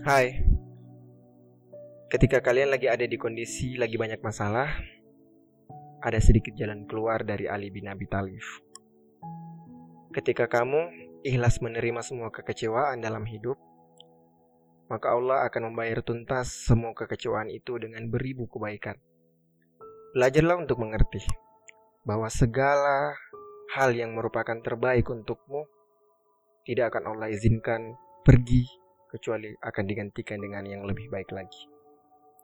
Hai. Ketika kalian lagi ada di kondisi lagi banyak masalah, ada sedikit jalan keluar dari Ali bin Abi Thalib. Ketika kamu ikhlas menerima semua kekecewaan dalam hidup, maka Allah akan membayar tuntas semua kekecewaan itu dengan beribu kebaikan. Belajarlah untuk mengerti bahwa segala hal yang merupakan terbaik untukmu tidak akan Allah izinkan pergi kecuali akan digantikan dengan yang lebih baik lagi.